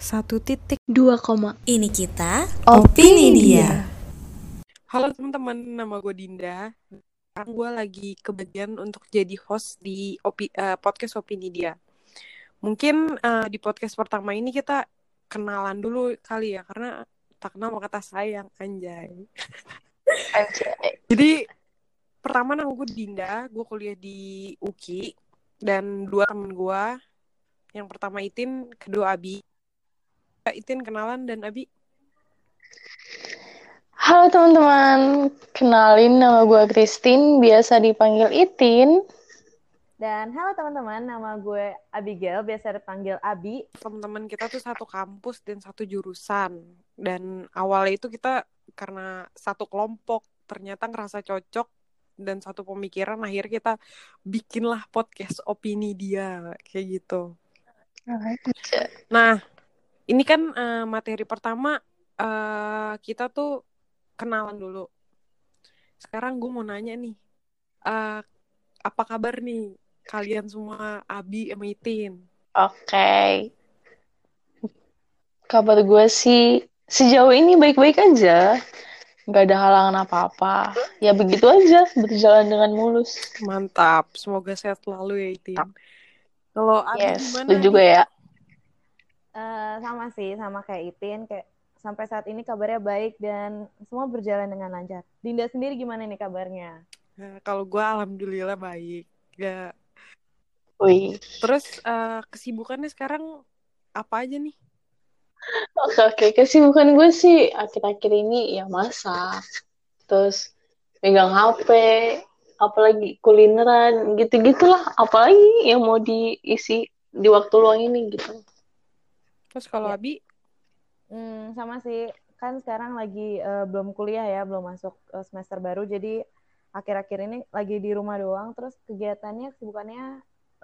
Satu titik dua koma. Ini kita Opini dia. Halo teman-teman, nama gue Dinda. Sekarang gue lagi kebagian untuk jadi host di opi, eh, podcast Opini Dia. Mungkin eh, di podcast pertama ini kita kenalan dulu kali ya, karena tak kenal maka tak sayang, anjay. Anjay. Jadi pertama nama gue Dinda, gue kuliah di UKI dan dua temen gue. Yang pertama Itin, kedua Abi. Itin kenalan dan Abi. Halo teman-teman, kenalin nama gue Christine, biasa dipanggil Itin. Dan halo teman-teman, nama gue Abigail, biasa dipanggil Abi. teman-teman kita tuh satu kampus dan satu jurusan. Dan awalnya itu kita karena satu kelompok ternyata ngerasa cocok dan satu pemikiran akhirnya kita bikinlah podcast opini dia kayak gitu. Nah ini kan eh, materi pertama eh, kita tuh kenalan dulu sekarang gue mau nanya nih eh, apa kabar nih kalian semua Abi sama Itin Oke. Kabar gue sih sejauh ini baik-baik aja. Gak ada halangan apa-apa. Ya begitu aja, berjalan dengan mulus. Mantap, semoga sehat selalu ya Itin. Kalau Abi Yes, gimana? lu juga ya. Eh, sama sih, sama kayak Itin, kayak sampai saat ini kabarnya baik dan semua berjalan dengan lancar. Dinda sendiri gimana nih kabarnya? Nah, kalau gue alhamdulillah baik. Gak. Wih. Terus eh, kesibukannya sekarang apa aja nih? Oke, oke. Kesibukan gue sih akhir-akhir ini ya masak. Terus megang HP, apalagi kulineran, gitu-gitulah. Apalagi yang mau diisi di waktu luang ini gitu. Terus kalau Ya. Abi, Hmm, sama sih, kan sekarang lagi eh, belum kuliah ya, belum masuk eh, semester baru, jadi akhir-akhir ini lagi di rumah doang, terus kegiatannya, kesibukannya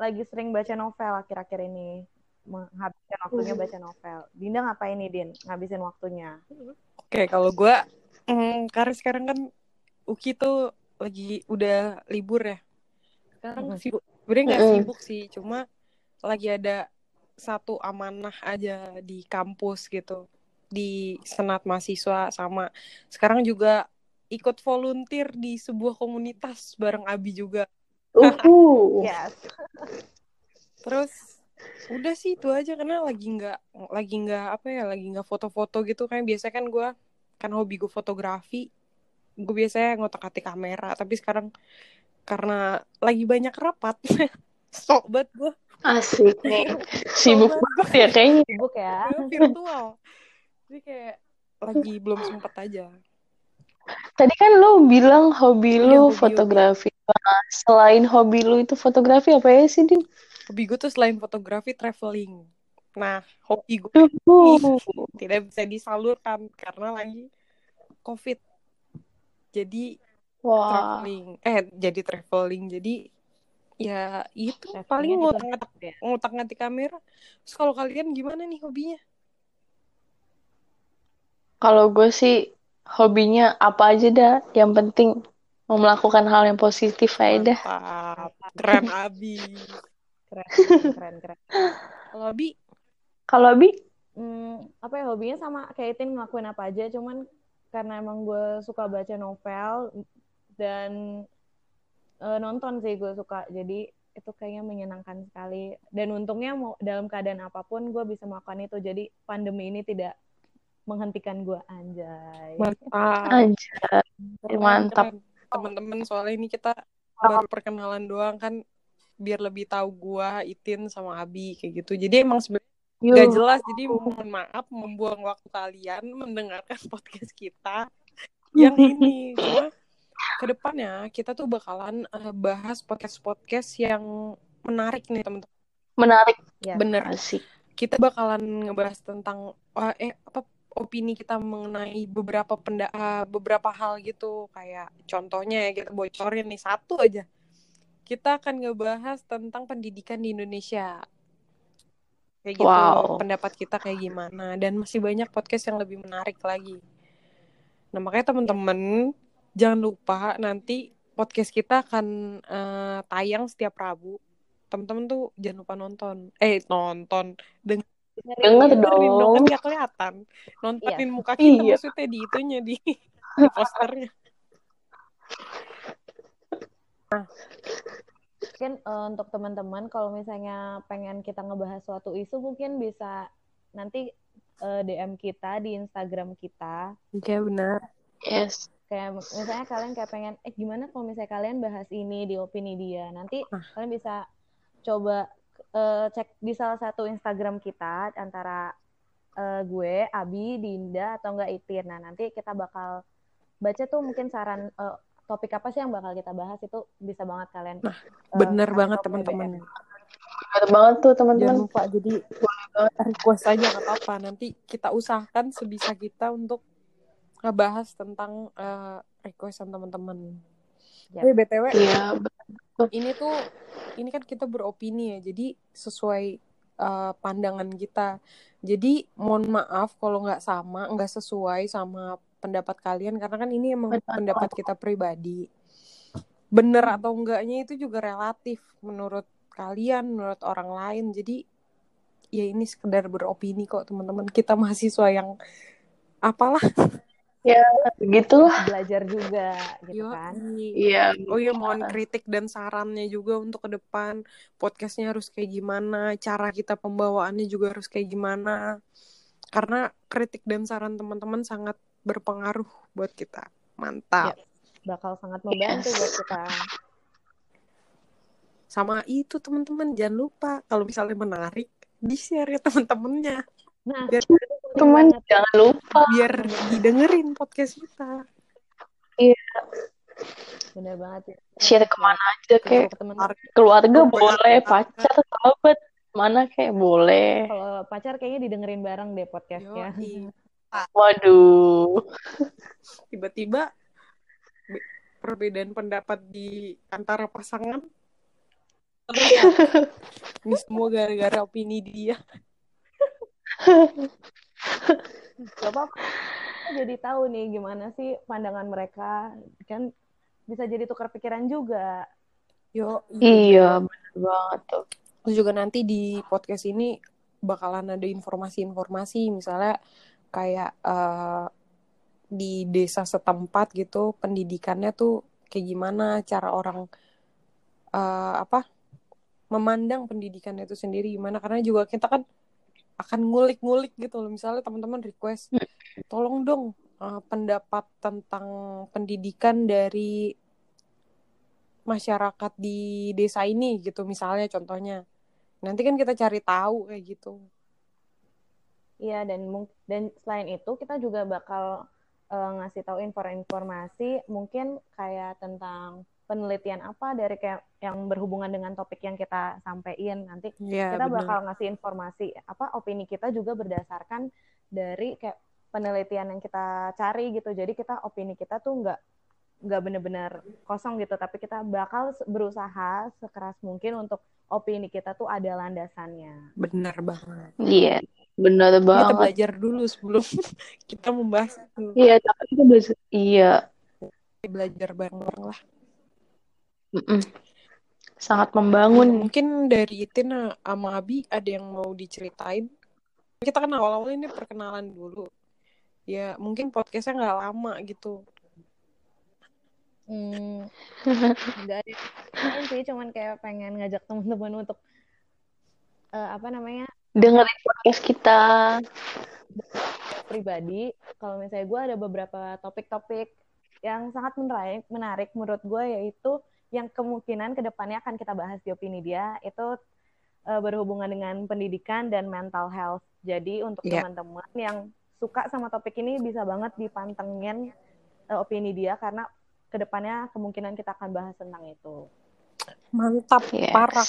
lagi sering baca novel akhir-akhir ini. Menghabiskan waktunya Hmm. baca novel. Dinda ngapain nih, Din? Ngabisin waktunya? oke kalau gue, mm, karena sekarang kan Uki tuh lagi udah libur ya. Sekarang sibuk, sebenarnya nggak Mm-mm. sibuk sih, cuma lagi ada satu amanah aja di kampus gitu, di senat mahasiswa sama. Sekarang juga ikut volunteer di sebuah komunitas bareng Abi juga. Uhu. Yes. Terus udah sih itu aja. Karena lagi nggak lagi nggak apa ya lagi nggak foto-foto gitu. Kan biasanya kan gue kan hobi gue fotografi. Gue biasanya ngotak-atik kamera. Tapi sekarang karena lagi banyak rapat sok banget gue Asik nih. Sibuk banget ya kayaknya. Sibuk ya. virtual jadi kayak lagi belum sempet aja Tadi kan lu bilang hobi lu hobi, fotografi. Nah, selain hobi lu itu fotografi apa ya sih, Din? hobi gue tuh selain fotografi traveling nah hobi gue Uhu. tidak bisa disalurkan karena lagi covid jadi Wah. traveling eh jadi traveling jadi ya itu Travelingnya paling juga ngutak-ngatik ya. ngutak-ngatik kamera. Terus kalau kalian gimana nih hobinya? Kalau gue sih hobinya apa aja dah, yang penting mau melakukan hal yang positif aja dah. keren abi. Keren, keren, keren. kalau abi? Kalau Abi, Hmm, apa ya hobinya sama kayak Itin ngelakuin apa aja, cuman karena emang gue suka baca novel dan eh, nonton sih gue suka, jadi itu kayaknya menyenangkan sekali. Dan untungnya mau dalam keadaan apa pun gue bisa melakukan itu, jadi pandemi ini tidak menghentikan gue anjay. mantap aja. Keren, mantap. teman-teman soalnya ini kita baru perkenalan doang kan biar lebih tahu gua Itin sama Abi kayak gitu jadi emang sebenarnya Gak jelas, jadi mohon maaf membuang waktu kalian mendengarkan podcast kita yang ini. Cuma ke depannya kita tuh bakalan eh, bahas podcast-podcast yang menarik nih teman-teman. Menarik. Ya. Bener. Asik. Kita bakalan ngebahas tentang eh, eh apa opini kita mengenai beberapa penda eh, beberapa hal gitu kayak contohnya ya kita bocorin nih satu aja. Kita akan ngebahas tentang pendidikan di Indonesia. Kayak gitu Wow. pendapat kita kayak gimana dan masih banyak podcast yang lebih menarik lagi. Nah, makanya teman-teman jangan lupa nanti podcast kita akan eh, tayang setiap Rabu. Teman-teman tuh jangan lupa nonton. Eh, nonton. Deng Denger Dengerin dong kan dong. nggak kelihatan. Nontonin muka kita Iya. maksudnya di itunya di, di posternya. Mungkin eh, untuk teman-teman kalau misalnya pengen kita ngebahas suatu isu mungkin bisa nanti eh, DM kita di Instagram kita. Iya benar. Yes. Kayak misalnya kalian kayak pengen eh gimana kalau misalnya kalian bahas ini di opini dia. Nanti Ah. kalian bisa coba eh, cek di salah satu Instagram kita antara eh, gue, Abi, Dinda atau enggak Itin. Nah, nanti kita bakal baca tuh mungkin saran eh, topik apa sih yang bakal kita bahas itu bisa banget kalian. Nah, Bener kasih banget teman-teman. Bener banget tuh Jangan teman-teman. lupa jadi request aja nggak apa-apa. Nanti kita usahakan sebisa kita untuk ngebahas tentang eh, requestan teman-teman. Yap. Tapi btw Iya. ini tuh ini kan kita beropini ya. Jadi sesuai eh, pandangan kita. Jadi mohon maaf kalau nggak sama, nggak sesuai sama pendapat kalian karena kan ini emang pendapat kita pribadi. Bener atau enggaknya itu juga relatif menurut kalian, menurut orang lain. Jadi ya ini sekedar beropini kok teman-teman. Kita mahasiswa yang apalah. Begitulah. Belajar juga gitu Yo, kan. Iya. Oh iya mohon kritik dan sarannya juga untuk ke depan podcastnya harus kayak gimana, cara kita pembawaannya juga harus kayak gimana. Karena kritik dan saran teman-teman sangat berpengaruh buat kita. Mantap. Bakal sangat membantu Yes. buat kita. Sama itu teman-teman jangan lupa kalau misalnya menarik di share ya teman-temannya Nah, Biar- Teman jangan lupa. biar didengerin podcast kita. Bener banget ya. Share ke mana aja kayak keluarga boleh, pacar, sahabat, mana kayak boleh. kalau pacar kayaknya didengerin bareng deh podcastnya. Waduh. Tiba-tiba be- perbedaan pendapat di antara pasangan. Ini semua gara-gara opini dia. Gak apa-apa. Jadi tahu nih gimana sih pandangan mereka. Kan bisa jadi tukar pikiran juga. Yo, Iya, bener banget tuh. Terus juga nanti di podcast ini bakalan ada informasi-informasi misalnya kayak eh, di desa setempat gitu pendidikannya tuh kayak gimana cara orang eh, apa memandang pendidikan itu sendiri gimana karena juga kita kan akan ngulik-ngulik gitu loh. Misalnya teman-teman request tolong dong eh, pendapat tentang pendidikan dari masyarakat di desa ini gitu misalnya contohnya. Nanti kan kita cari tahu kayak gitu. Iya dan dan selain itu kita juga bakal eh, ngasih tahu info-informasi mungkin kayak tentang penelitian apa dari kayak yang berhubungan dengan topik yang kita sampaikan nanti ya kita benar. bakal ngasih informasi apa opini kita juga berdasarkan dari kayak penelitian yang kita cari gitu. Jadi kita opini kita tuh nggak nggak bener-bener kosong gitu. Tapi kita bakal berusaha sekeras mungkin untuk opini kita tuh ada landasannya. Benar banget. Iya, bener kita banget. belajar dulu sebelum kita membahas itu. Iya, tapi itu bisa. Iya, belajar bareng-bareng lah Mm-mm. sangat membangun. mungkin dari Itin sama Abi ada yang mau diceritain kita kan awal-awal ini perkenalan dulu ya mungkin podcastnya nggak lama gitu Hmm, nggak ada sih, cuman kayak pengen ngajak teman-teman untuk eh, apa namanya Dengerin podcast kita. pribadi. Kalau misalnya gue ada beberapa topik-topik yang sangat menarik, menarik menurut gue yaitu yang kemungkinan ke depannya akan kita bahas di opini dia itu eh, berhubungan dengan pendidikan dan mental health. Jadi untuk Iya. teman-teman yang suka sama topik ini bisa banget dipantengin eh, opini dia karena ke depannya kemungkinan kita akan bahas tentang itu. mantap Yes. parah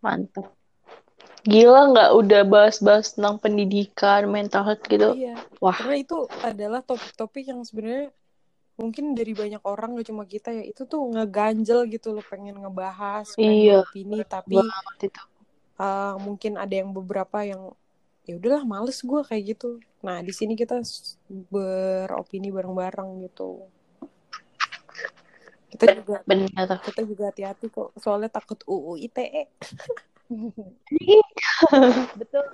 Mantap. Gila nggak udah bahas-bahas tentang pendidikan, mental health gitu. iya Wah, karena itu adalah topik-topik yang sebenarnya mungkin dari banyak orang gak cuma kita ya itu tuh ngeganjel gitu loh pengen ngebahas pengen Iya. beropini tapi uh, mungkin ada yang beberapa yang ya udahlah males gue kayak gitu nah di sini kita beropini bareng-bareng gitu kita juga Bener. kita juga hati-hati kok soalnya takut UU ITE Betul.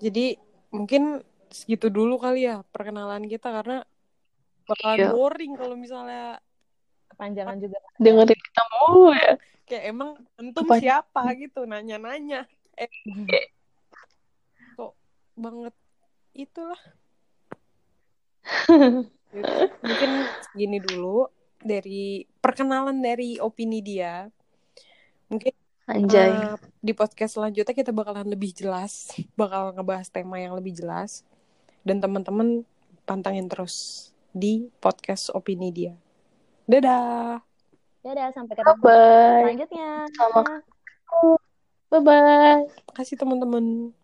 Jadi mungkin segitu dulu kali ya perkenalan kita karena bakalan Iya. boring kalau misalnya Kepanjangan juga. dengerin kita mulu ya kayak emang entum Apa? siapa gitu nanya-nanya. Eh kok banget itulah. Mungkin segini dulu dari perkenalan dari opini dia. Mungkin anjay Uh, di podcast selanjutnya kita bakalan lebih jelas, bakal ngebahas tema yang lebih jelas. Dan teman-teman pantangin terus di podcast opini dia. Dadah. Dadah, sampai ketemu bye selanjutnya. Sama. bye bye Makasih teman-teman.